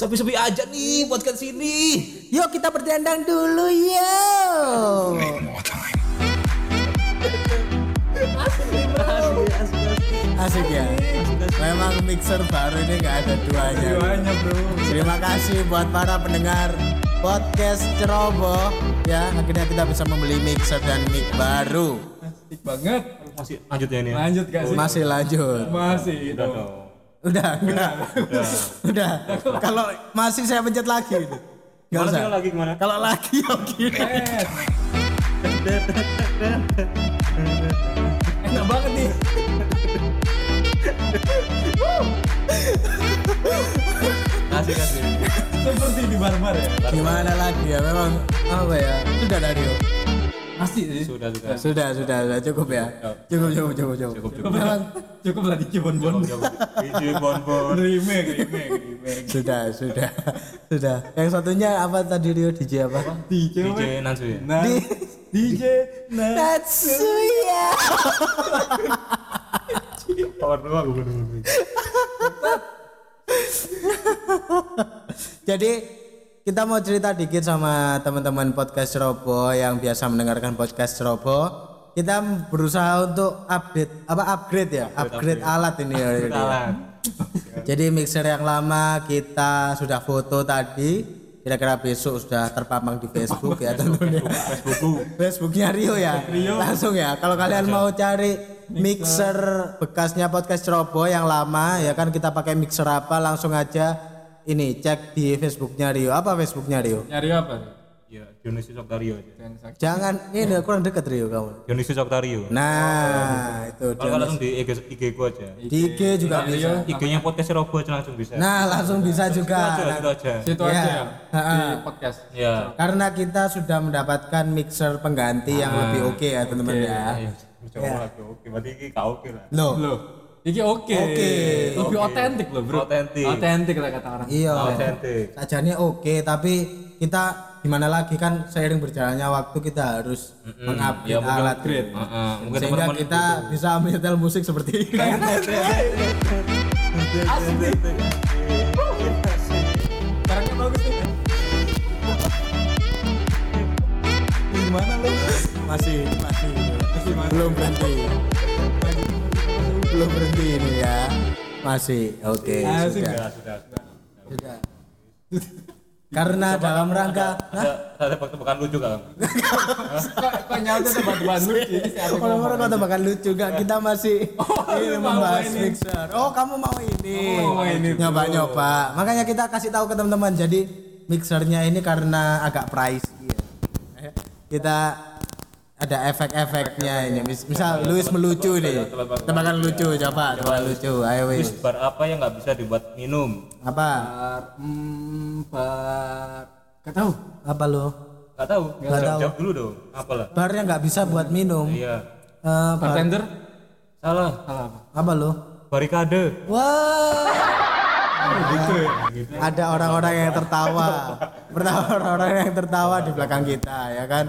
Sepi-sepi aja nih buat ke sini. Yuk kita berdendang dulu yuk. Asik ya. Memang mixer baru ini nggak ada duanya. Duanya bro. Terima kasih buat para pendengar podcast Ceroboh ya akhirnya kita bisa membeli mixer dan mic baru. Asik banget. Masih lanjut ya ini. ya? Lanjut gak sih? Masih lanjut. Masih. Udah dong. Udah enggak? Udah. Kalau masih saya pencet lagi. Enggak Gimana sih usah. kalau lagi gimana? Kalau lagi oke. Eh. Enak banget nih. Kasih kasih. Seperti di bar-bar ya. Gimana lagi ya? Memang apa ya? Sudah dari Pasti sih. Sudah sudah. Sudah, sudah, sudah cukup ya. Cukup, cukup, cukup, cukup. Cukup cukup. Memang Cukup lah di Cibon-bon. Biji bonbon. Remake, remake, remake. sudah, sudah, sudah. Yang satunya apa tadi Rio DJ apa? DJ, DJ Nansu ya. Nah, Di DJ. Natsuya. Power dua gue. Jadi kita mau cerita dikit sama teman-teman podcast Robo yang biasa mendengarkan podcast Robo. Kita berusaha untuk update apa upgrade ya, upgrade, alat ini ya. Salah. Jadi mixer yang lama kita sudah foto tadi. Kira-kira besok sudah terpampang di Facebook ya tentunya. Facebook. Facebooknya Rio ya. Langsung ya. Kalau kalian mau cari mixer bekasnya podcast Robo yang lama ya kan kita pakai mixer apa langsung aja ini cek di Facebooknya Rio. Apa Facebooknya Rio? Nyari apa? Ya, Dionysius Octario aja. Jangan ini kurang deket Rio kamu. Dionysius Octario. Nah, itu Kalau langsung di IG, IG gua aja. di IG juga bisa. IG-nya podcast Robo aja langsung bisa. Nah, langsung bisa Itu juga. aja, itu aja. Situ Ya. aja ya. Ha-ha. Di podcast. Ya. Karena kita sudah mendapatkan mixer pengganti yang lebih oke ya teman-teman ya. Ayo, Coba lagi oke, berarti ini oke lah. Loh, Loh, ini oke. Oke. Lebih otentik loh, Bro. Otentik. Otentik lah kata orang. iya. Otentik. Sajanya oke, tapi kita gimana lagi kan seiring berjalannya waktu kita harus mengupgrade ya, mungkin alat upgrade. gitu. Heeh, mungkin Sehingga teman-teman kita bisa menyetel musik seperti ini. Sekarangnya Masih, oke. Asik sudah. Ya, sudah. Sudah. Karena dalam rangka Ada ada tebak-tebakan lucu kan? Kok kok nyautin teman-teman lu ini siapa yang Orang-orang kata bakal lucu gak kita masih ini mau membahas ini. mixer. Oh kamu mau ini? mau ini, Nyoba-nyoba. Makanya kita kasih tahu ke teman-teman. Jadi mixernya ini karena agak pricey. Ya. Kita ada efek-efeknya ini. Mis- Misal Luis melucu nih. Tebakan lucu coba, coba lucu. Ayo wis. bar apa yang nggak bisa dibuat minum? Apa? Bar, hmm, bar. Gak tahu. Apa lo? Nggak tahu. Nggak Jawab, tahu. jawab dulu dong. Apalah? Bar yang nggak bisa buat minum. Iya. Eh, bar- Bartender? Salah. Salah apa? apa lo? Barikade. Wah. Gitu ya. ada orang-orang yang tertawa pertama orang-orang yang tertawa di belakang kita ya kan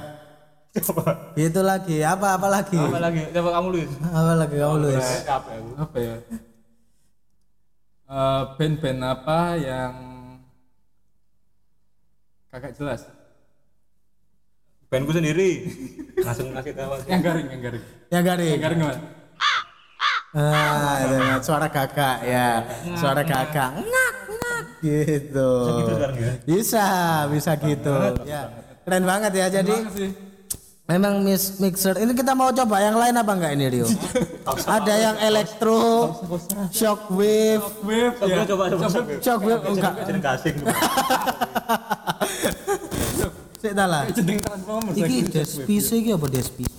Coba. itu lagi apa apa lagi Apa lagi? Coba kamu Luis. apa lagi kamu Luis Capek aku. Apa ya? Eh, band-band apa yang kagak jelas? Bandku sendiri. Langsung ngasih tahu. aja. Yang garing, yang garing. ya garing Yang garing apa? ah itu, suara kakak ya suara kakak ngak ngak gitu Gitu sekarang ya. bisa bisa gitu ya keren banget ya jadi Apa sih? Memang mix mixer ini kita mau coba yang lain apa enggak ini Rio ada yang elektro shockwave Wave Coba ya. coba coba. shockwave enggak Jadi gasing. sik ta lah Iki despiso iki apa despiso?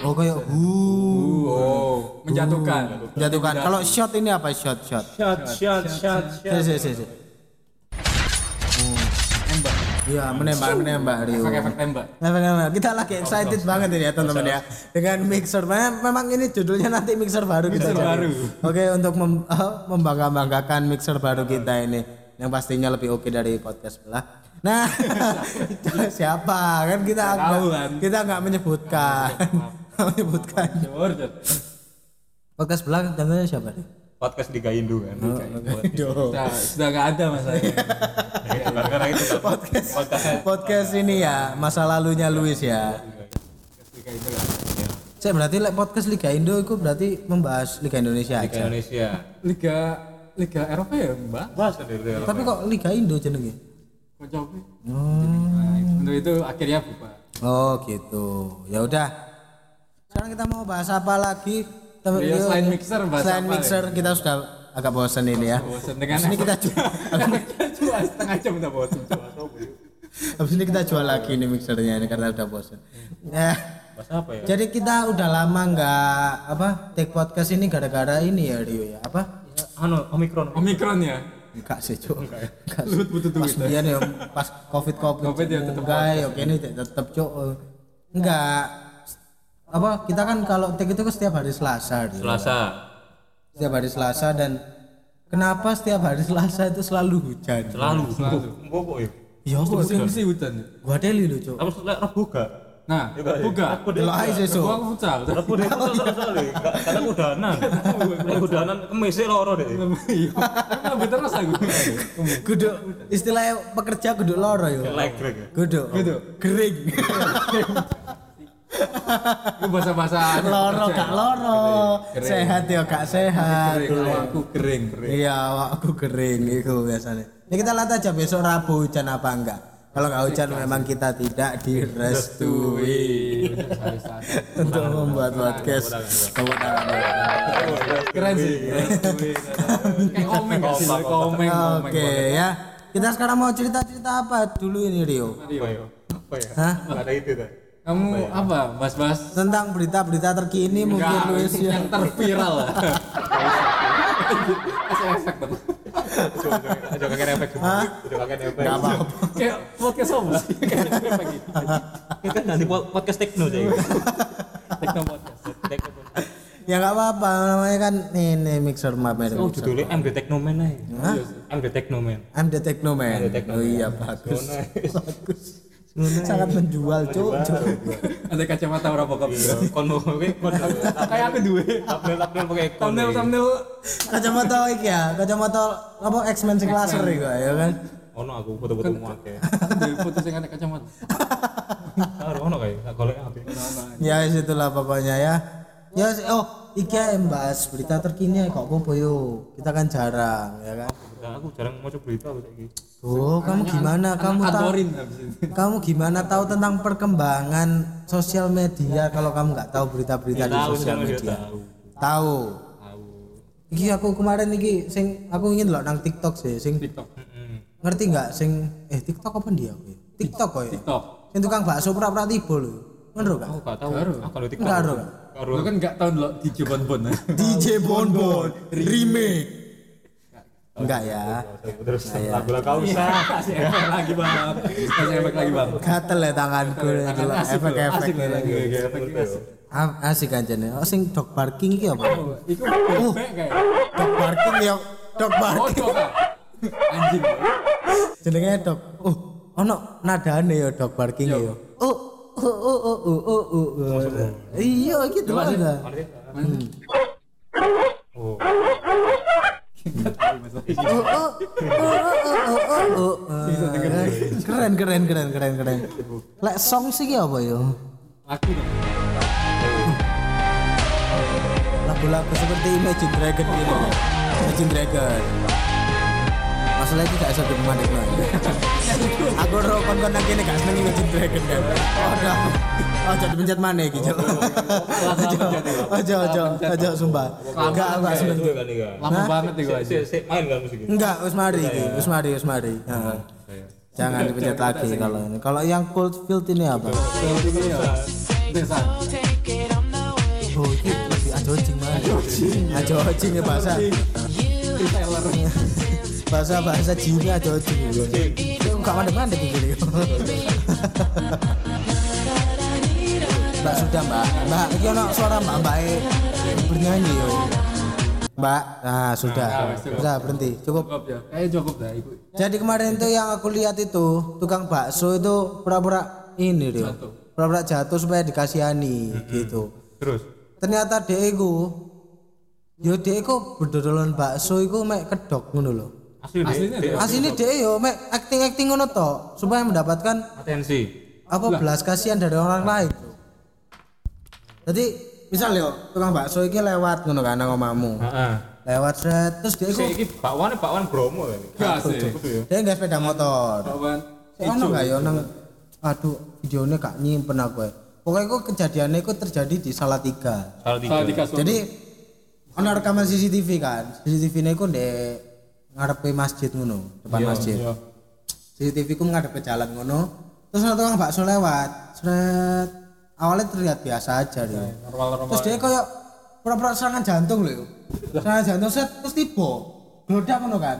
Oh kayak hu Oh, menjatuhkan. jatuhkan. Kalau shot ini apa shot shot? Shot shot shot shot. Si si si. si. Tembak. Iya menembak menembak Rio. Efek-efek tembak. Efek tembak. Kita lagi excited banget ini ya teman-teman ya dengan mixer. Memang ini judulnya nanti mixer baru kita. Mixer baru. Oke untuk mem- eh, membangga-banggakan mixer baru kita ini yang pastinya lebih oke dari podcast sebelah. Nah, siapa kan kita Tahu nggak- kan. kita nggak menyebutkan, menyebutkan. Podcast sebelah contohnya siapa nih? Podcast Liga Indo kan. Aduh. Sudah, sudah nggak ada masalahnya. Ya, Gara-gara itu podcast Podcast podcast ini ya masa lalunya Luis ya lah. saya berarti like podcast Liga Indo itu berarti membahas Liga Indonesia Liga aja Indonesia. Liga Liga Eropa ya mbak. Bahas dari Eropa. tapi kok Liga Indo jenenge Kok coba? Nah, untuk itu akhirnya buka. oh gitu ya udah sekarang kita mau bahas apa lagi Tem- Ya, yuk, selain mixer, selain mixer kita sudah agak bosan ini ya. Bosan dengan ini kita jual. Cuma setengah jam udah bosan. habis ini kita jual lagi nih mixernya ini karena udah bosan ya. Apa ya? jadi kita udah lama nggak apa take podcast ini gara-gara ini ya Rio ya? Apa? Anu, Omikron. Omikron ya. enggak sih cuk. Enggak Lu butuh pas duit. biar ya pas covid covid, Covid ya tetep enggak ya oke ini tetap cuk. Enggak apa kita kan kalau take itu kan setiap hari Selasa Rio. Selasa. setiap hari Selasa dan kenapa setiap hari Selasa itu selalu hujan Selalu. Selalu. Mbok ya. ya kok mesti hujan. gua deli lu cuk Apa setelah Rabu gak? Nah, buka. Aku deh. Delok ae sesuk Gua aku futsal. Rabu deh. Soalnya karena aku udanan. Aku udanan kemis loro deh. Iya. Tapi terus aku. kudu istilahnya pekerja kudu loro yo ya. kudu Kudu. kering Itu bahasa-bahasa loro gak loro Kering. sehat ya gak sehat kering. Aku kering. iya aku kering itu biasanya ya kita lihat aja besok Rabu hujan apa enggak kalau nggak hujan memang kita tidak direstui untuk membuat podcast tepuk tangan Keren sih. Kayak komeng gak sih? Komeng. oke ya kita sekarang mau cerita-cerita apa dulu ini Rio Apa ya? Apa ya? Hah? Ada itu kan. Kamu apa? Bahas-bahas tentang berita-berita terkini mungkin Enggak, Luis ya yang terviral lah. Efek dong. Kakek efek. Aja kakek efek. nggak apa-apa Kayak podcast apa sih? Kayak efek gitu. Kan nanti podcast. Tekno. ya nggak apa-apa namanya kan ini mixer map merek Oh mixer. judulnya MD Technoman aja. I'm the Technoman. I'm the Technoman. Oh iya bagus. bagus. Sangat menjual, cuk. cuk. Ada kacamata berapa kop? Kon mau kowe kon Kayak aku duwe. thumbnail thumbnail pakai. Thumbnail thumbnail Kacamata iki ya, kacamata apa X-Men sing laser iku ya kan. Ono aku foto-foto mu akeh. Dari foto sing ada kacamata. Karo ono kae, tak golek HP. Ya itulah pokoknya ya. Ya oh, iki ya bahas berita terkini kok apa yo. Kita kan jarang ya kan. Aku jarang mau berita aku saiki. Oh, kamu gimana? Kamu tahu kamu gimana tahu tentang perkembangan sosial media kalau kamu nggak tahu berita-berita di Tahu sosial media? tahu. Tahu. Tahu. Iki aku kemarin iki sing aku ingin loh nang TikTok sih, sing TikTok. Heeh. ngerti nggak sing eh TikTok apa dia? aku ya? TikTok kok ya. TikTok. Sing tukang bakso pura-pura tiba lho. Ngerti gak? Aku gak tahu. Aku kalau TikTok. Enggak kan enggak tahu lo di Jebon Bon. DJ Bonbon remake. Enggak ya. Terus ya. lagu lagu kau usah. Kasih efek lagi bang. Kasih iya. efek lagi bang. Gatel ya tanganku. Efek efek lagi. Gitu. Asik aja nih. Oh, sing dog parking ki apa? Oh, iku oh. dog parking ya. Dog oh, parking. Anjing. Jenenge dog. Oh, ono nadane ya yo dog parking yo Oh, oh, oh, oh, oh, oh, oh. Iya gitu ada. Hmm keren keren keren keren keren. Lek song sih ki apa yo Laku dong. lagu-lagu seperti Imagine Dragon gitu. Imagine Dragon masalah itu gak bisa dipemandik no aku ro kon kon nang kene gak seneng Imagine Dragon kan oh dah oh jadi pencet mana gitu ojo ojo ojo ojo sumpah. Enggak aku gak seneng. Kan iya. Lama banget nih gua aja. Sik sik main kan musik ini. enggak wis mari iki wis mari wis mari. Heeh. jangan dipencet lagi kalau ini. Kalau yang cold field ini apa? Kalau ini ya. Desa. oh ini lebih ajojing mana ajojing ya bahasa Taylor. Bahasa bahasa Jini ajojing enggak mandek-mandek iki Mbak sudah mbak, mbak iki ono suara mbak mbak E bernyanyi yo. Mbak, nah sudah, sudah berhenti, cukup. Cukup ya. Kayak cukup dah iku. Jadi kemarin tuh yang aku lihat itu tukang bakso itu pura-pura ini dia, pura-pura jatuh supaya dikasihani gitu. Terus Ternyata dia itu Yo dhek iku berdodolan bakso iku mek kedok ngono lho. Aslinya deh. Asline dhek yo mek acting-acting ngono tok supaya mendapatkan Atensi. apa belas kasihan dari orang lain. Jadi misal yo tukang bakso iki lewat ngono kan nang. Heeh. Lewat set terus dia iku iki bakwane bakwan Bromo kan. Gak sih. Kudu ya. dia nggak sepeda motor. Sik ono gak yo nang aduh videonya gak nyimpen aku. ya. Pokoknya itu kejadiannya itu terjadi di Salatiga. Salah tiga. Salah tiga suara. Jadi ono rekaman CCTV kan. CCTV ini ku di ngarepe masjid ngono, depan masjid. Iya. CCTV ku ngadep ke jalan ngono. Terus ada tukang bakso lewat. Seret. Awalnya terlihat biasa aja dia. Normal-normal. Terus dia kayak pura-pura serangan jantung loh. Serangan jantung set terus tiba. Glodak ngono kan.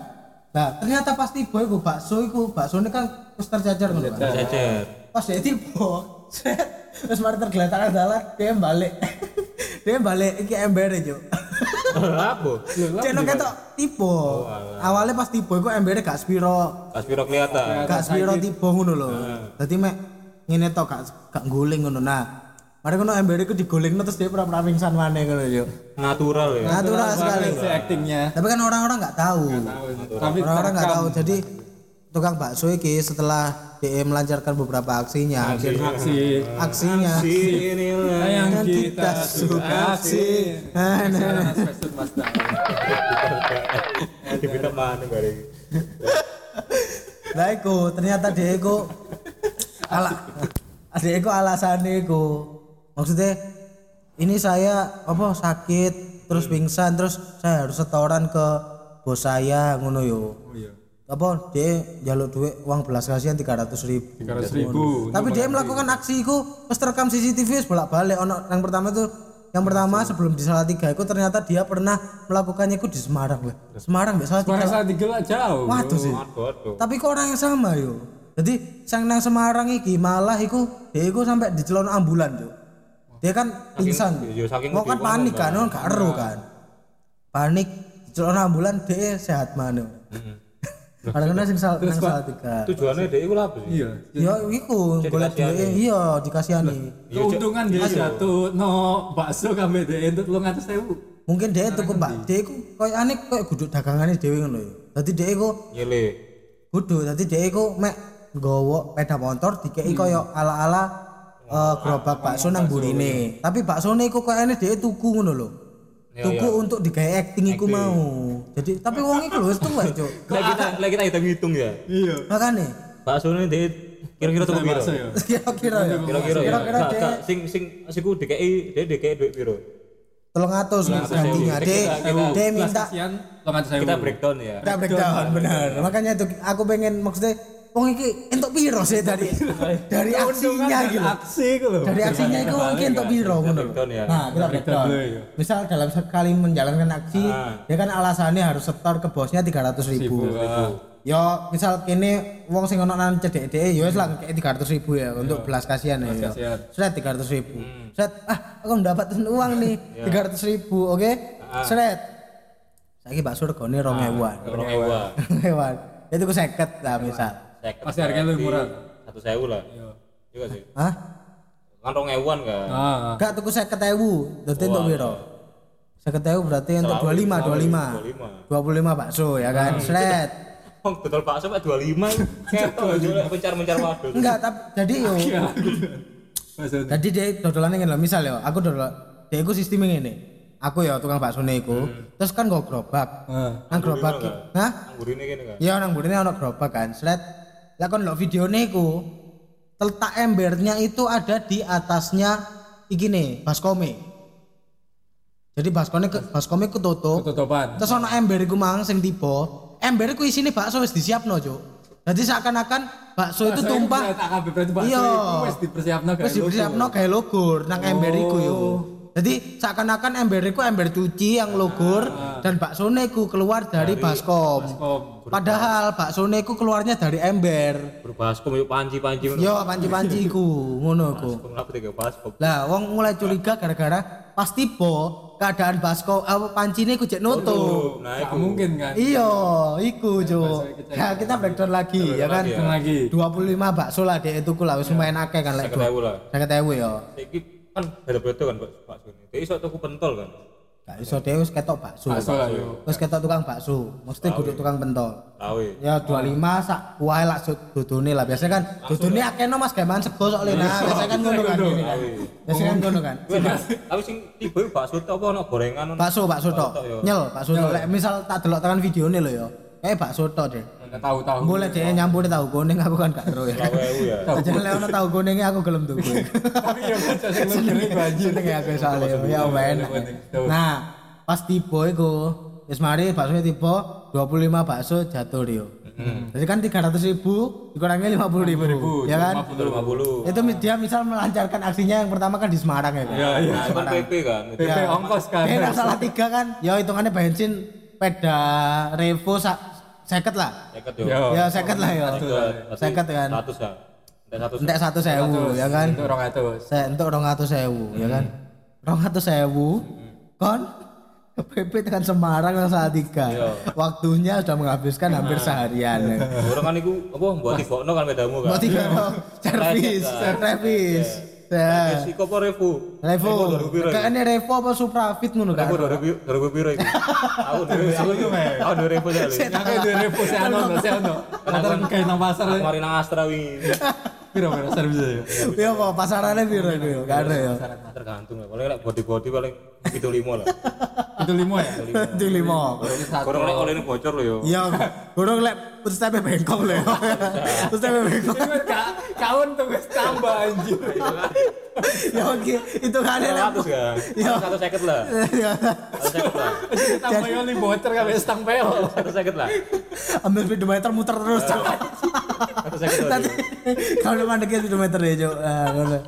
Nah, ternyata pas tiba iku bakso iku, bakso ini kan terus terjajar ngono kan. Jajar. Pas dia tiba, set terus mari tergeletak dalan dia balik. dia balik iki embere, Cuk. Apa? Ceno ketok tiba. Awalnya pas tiba iku embere gak spiro, Pas piro kelihatan. gak spiro tiba ngono lho. Dadi mek ngene tok gak gak guling ngono. Nah, mari ngono embere iku digolingno terus dia pura-pura pingsan maneh ngono yo. Natural ya. Natural sekali. Si actingnya. Tapi kan orang-orang nggak tahu. Tapi Orang-orang nggak tahu. Jadi tukang bakso iki setelah DE melancarkan beberapa aksinya, akhir aksi aksinya Inilah. yang yang kita suka aksi. Nah, nah, nah. Lah iku ternyata dia iku ala dia iku alasannya iku maksudnya ini saya apa sakit terus pingsan terus saya harus setoran ke bos saya ngono yo Oh iya. Apa dia jaluk duit uang belas kasihan tiga ratus ribu. 300 ribu. tapi dia melakukan aksi itu pas terekam CCTV bolak balik ono yang pertama itu yang pertama sebelum di Salatiga itu ternyata dia pernah melakukannya itu di Semarang lah Semarang di Salatiga Suara saat tiga lah jauh. waduh sih. Tapi kok orang yang sama yo? Jadi sang nang Semarang iki malah iku dia iku sampai di celana ambulan yo. Dia kan pingsan. yo, saking mau kan panik kan kan gak kan. Panik di celana ambulan dia sehat mana Padahal kan sing sal nang Salatiga Tujuannya dia itu apa sih? Iya. Ya iku golek duit iya dikasihani. Keuntungan dia jatuh no bakso kami lu ngatas sewu. Mungkin dia tuku Pak, dia iku koyo aneh koyo guduk dagangane dhewe ngono ya. Dadi dia iku Nyele. kudu dadi dia iku mek nggawa peda motor dikeki koyo ala-ala eh, gerobak bakso nang burine. Tapi baksone iku koyo aneh dia tuku ngono lho. Tuku untuk digawe acting iku mau. Jadi tapi wong iku lho wis tuwa, Cuk. Lah kita lah kita hitung-hitung ya. Iya. Makane Bakso ini dia kira-kira tuh piro? Ya. kira-kira ya. Kira-kira ya. Kira-kira gak, sing sing siku DKI dia DKI duit piro? tolong atus gantinya. Kita- dia minta. Kita breakdown ya. kita breakdown benar makanya itu aku pengen maksudnya wong iki entuk piro sih dari dari aksinya gitu Aksi itu loh. dari aksinya itu mungkin entuk piro ngono lho. ya. nah kita breakdown ya. misal dalam sekali menjalankan aksi Ah. dia kan alasannya harus setor ke bosnya 300 ribu yo misal kini wong sing ono nang cedek ya wis lah kayak 300 ribu ya untuk belas kasihan ya yo. Seret 300 ribu. Seret, ah aku mendapatkan uang nih 300 ribu, oke? Seret. Saiki bakso regane 2000-an. Orang ewa. 2000-an. Itu ku 50 lah misal. Pasti harganya lebih murah. Satu sewu lah. Iya sih. Hah? Kan rong ewan kan. Ah. Gak tuku 50.000, dadi entuk piro? 50.000 berarti untuk 25, 25. 25 bakso ya kan. Seret. Oh, betul Pak sampai 25. Ketok aja mencar-mencar waduh. Enggak, tapi jadi yo Bakso. Jadi dia dodolannya ngene lho, misal ya, aku dodol dia iku sistemnya ngene. Aku ya tukang bakso iku. Terus kan nggo gerobak. Ah. Nang gerobak. Hah? Anggur ini gini kan. Iya nang burine ana gerobak kan. Sret. Lah kon lho videone iku letak embernya itu ada di atasnya iki nih, baskome. Jadi baskone ke baskome ketutup. Ketutupan. Terus ana ember iku mang sing tiba. Ember iku isine bakso wis disiapno, Cuk. Jadi seakan-akan bakso itu tumpah bakso Iya. wis dipersiapno Wis dipersiapno gawe logur nang ember iku yo. Jadi seakan-akan ember iku ember cuci yang logur dan baksone iku keluar dari baskom. Baskom. Padahal baksone iku keluarnya dari ember. Berbaskom yuk panci-panci. Yo panci-panci iku ngono baskom? Lah wong mulai curiga gara-gara pas tiba keadaan baskom apa pancine iku jek nutup. Nah, mungkin kan. Iya, iku jo. Ya kita breakdown lagi ya kan. Lagi. 25 bakso lah dek itu lah wis lumayan akeh kan lek. 50.000 lah. 50.000 ya. Iki kan beda-beda kan Pak Suni. Dia iso tuku pentol kan. Gak iso dhewe wis ketok bakso. Bakso lah yo. Wis ketok tukang bakso, mesti kudu tukang pentol. Tahu. Ya 25 sak wae lak dudune lah. Biasanya kan dudune akeh no Mas gaman sego sok lena. Biasanya kan ngono kan. kan. Biasanya kan ngono kan. Tapi sing tiba bakso tok apa ono gorengan ono? Bakso bakso tok. Yo. Nyel bakso tok. Lek misal tak delok tekan videone lho ya. Kayak bakso tok deh. Nggak tahu-tahu. Boleh deh nyampur tahu kuning aku kan gak ero ya. Lawe ya. Lek ono tahu kuningnya aku gelem tuku. Tapi yo baca sing legere banjir. Seneng ya aku soalnya ya enak. Nah, pas tiba iku wis mari bakso tiba 25 bakso jatuh Rio. Jadi kan 300 ribu dikurangi 50 ribu, ya kan? 50. Itu mi- dia misal melancarkan aksinya yang pertama kan di Semarang ya kan? Iya, iya. Nah, itu kan PP kan. Itu PP ongkos kan. Eh, nggak salah tiga kan? Ya hitungannya bensin peda Revo seket lah. Seket yo. Yo. Ya seket lah ya. Seket kan. 100 kan. Entek 100. Entek satu sewu ya kan? Itu 200. Saya untuk rong atus sewu ya kan? Rong atus sewu kon ke PP tekan Semarang yang salah tiga. Waktunya sudah menghabiskan hampir seharian. ya. Orang kan iku apa buat tibokno kan pedamu kan. Mau tiga servis, servis. Iku apa revu? Revo, Revo 2000 piro? iku? kayaknya Revo apa Suprafit ngono kan? Revo 2000 2000 piro iku? Aku 2000 aku itu, Meh. Aku 2000 jale. Yang kayak 2000 sih ono, sih ono. Antara kayak nang pasar. Aku mari nang Astra wingi. Piro-piro servis ya. Iya kok pasarannya piro itu ya? Gak ada ya. Tergantung ya. Paling lek body-body paling 75 lah. Itu limo ya. Itu lima. Kurang lek oleh bocor lho yo. Iya, kurang lek terus tapi bengkok lho. Terus tapi bengkok. Kau tuh wis tambah anjir. Ya oke, itu kan. 100 kan. Iya. 150 lah. Ya, 150 lah. Tambah yo li bocor kabeh stang pel. 150 lah. Ambil speedometer muter terus. 150 lah. Tadi kalau mandeknya speedometer ya, Cok. Ah, ngono.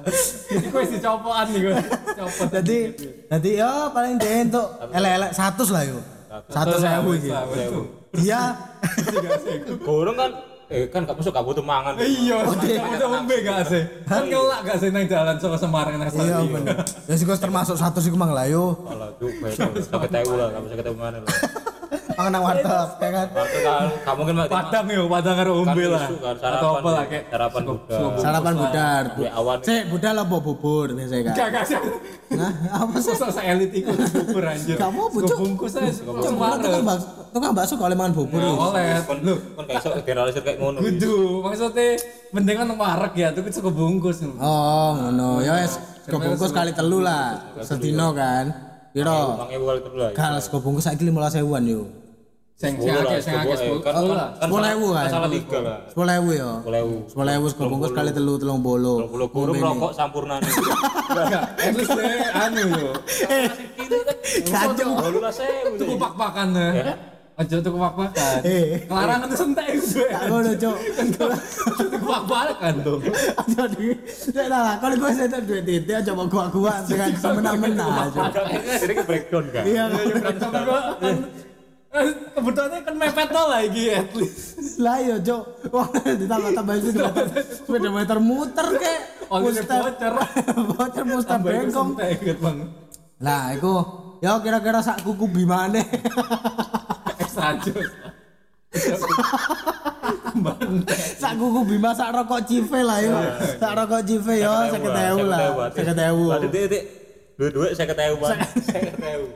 Iki wis dicopokan nih gue. Copot. Jadi, jadi ya paling dia untuk elek-elek 100 lah yo. 100 sewu iki. Dia Gorong kan eh kan gak masuk gak butuh mangan. Iya, udah ombe gak sih? Kan kelak gak sih nang jalan saka Semarang nang iya stasiun. bener. Ya sih kok termasuk 100 iku mang lah yo. Alah, cuk, sampai tahu lah, bisa ketemu mana lah. Mangan nang warteg ya kan. Waktu kan, kamu kan Padang yo, padang karo ombe kan lah. kan, Atau apa lah ya, kayak sarapan buka. Sarapan budar. Ya, awan. Sik, budal apa bubur biasanya kan? Gak gak sih. Nah, apa sih? Masa se-elit iku bubur anjir. Gak mau, Sego Cuk. bungkus aja Cuma tukang bakso, tukang bakso kalau mangan bubur. Yo. oleh. Kon Lu kon gak iso generalisir kayak ngono. kudu maksudnya mending kan wareg ya tuh sego bungkus. Oh, ngono. Ya wis, bungkus kali telu lah. Sedino kan. Piro? Lah. Kal sego bungkus saiki 15.000-an yo. Sing sing akeh sing akeh sepuluh, eh, sepuluh. kan- Oh kan- lah. kan 10.000 kan? Lah. 10.000 yo. 10.000. 10.000 sego bungkus kali telu 30. Kalau guru rokok sampurna nih. Enggak, terus anu yo. Kacau. Bolu lah sewu. Tuku pak-pakan ya. Aja tuku pak-pakan. Eh. Larangan tuh sentek gue. Gak ngono, Cuk. Tuku pak-pakan tuh. Jadi, nek lah, kalau gue saya duit itu aja mau gua-gua dengan semena-mena aja. Jadi breakdown kan. Iya, Tapi gua kan mepet lah iki at least. lah yo, Cuk. Wah, ditambah-tambahin speedometer, speedometer muter kek. Oh, ini Muster- bocor. Bocor muster bengkong. Lah, iku yo kira-kira sak kuku bimane. Ekstra jus. sak kuku bima sak rokok cive lah yo. Sak rokok cive yo 50.000 lah. 50.000. Berarti dia dia dua-dua saya ketahui bang. Saya ketahui.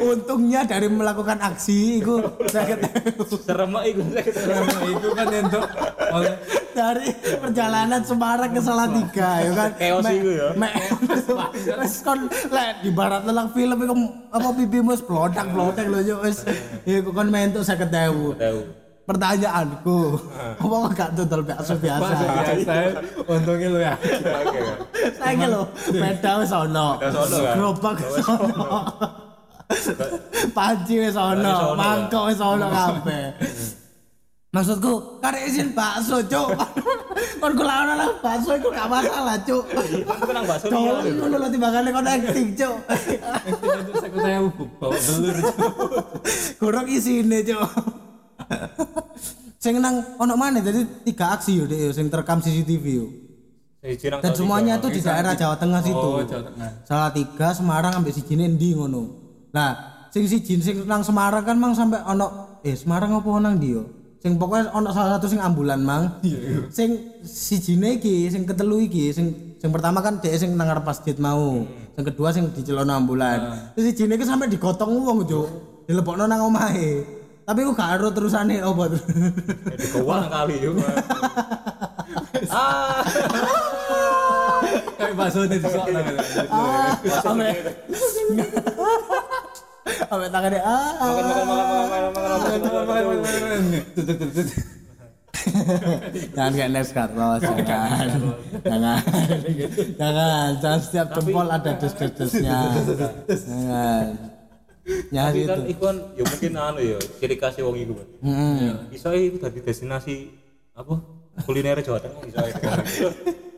Untungnya dari melakukan aksi iku 50.000. Serem mak iku saya ketahui. Itu kan untuk oleh dari perjalanan Semarang ke Salatiga ya kan Me- iku ya. wis kon lek di barat telang film iku apa pipimu wis blodak-blodak lho yo wis iku kon mentuk 50.000 Tahu. Pertanyaanku apa kok gak tutul bakso biasa biasa. Untungnya lu ya. Oke. saiki lho beda wis ono kan? gerobak wis ono panci wis ono ono, mangkok wis ono kabeh Maksudku, karek izin bakso, cuk. Kon kula ono lah bakso iku gak masalah, cuk. Kan itu nang bakso ngono lho timbangane kon acting, cuk. Itu saya saya bawa belur. Kurang isine, cuk. Sing nang ono mana jadi tiga aksi yo yo, sing terekam CCTV yo. Nang Dan semuanya itu di daerah Jawa Tengah situ. Oh, Jawa Tengah. Salatiga, Semarang ambek sijine endi ngono. Nah, sing siji sing nang Semarang kan mang sampai ono eh Semarang apa nang yo? Sing pokoknya ono salah satu sing ambulan mang. Iya, Sing sijine iki, sing ketelu iki, sing Yang pertama kan dia sing nang ngarep masjid mau. Yang kedua sing dicelono ambulan. Terus si iki sampe digotong wong, Cuk. Dilebokno nang omahe. Tapi aku gak ero terusane opo. Di kawang kali yo. Ah, Kayak bakso nang. Sampe tangane ah. makan makan makan makan makan makan. Jangan kayak Les Carlos, jangan. Jangan. Jangan, jangan setiap jempol ada des-des-desnya. Jangan. Nyari Tapi kan itu. iku kan ya mungkin anu ya ciri khas wong iku. Hmm. Bisa itu dari destinasi apa? Kuliner Jawa Tengah bisa itu.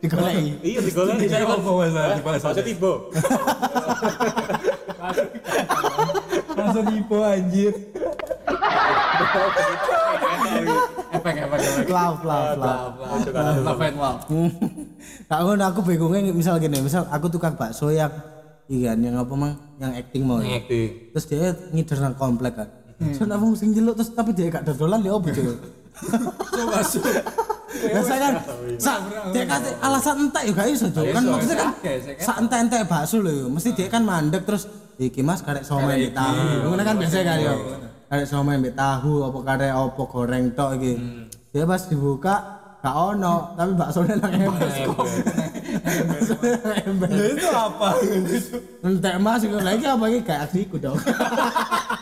Digoleki. Iya digoleki saya kan. Apa bahasa di bahasa? Bahasa tiba. Langsung ipo anjir. Efek efek efek. Love, love, love. Love love. Ngono aku bingungnya misal gini, misal aku tukang bakso yang iya kan, yang apa mang, yang acting mau. ya. Ngekti. Terus dia ngider nang komplek kan. So nak wong sing jeluk terus tapi dia gak dodolan dia opo cuy. Coba su. Biasa kan, sak dia kasih alasan entek ya gak iso cuy. Kan maksudnya kan kan- sak entek-entek bakso lho. Mesti dia kan mandek terus iki Mas karek somai mbek tahu. Ngono kan biasa kan yo. Karek somai mbek tahu apa karek opo goreng tok iki. Dia pas dibuka gak ono, tapi baksonya nang embes kok. Embes. Itu apa? Entek Mas lagi apa iki gak aksiku dong.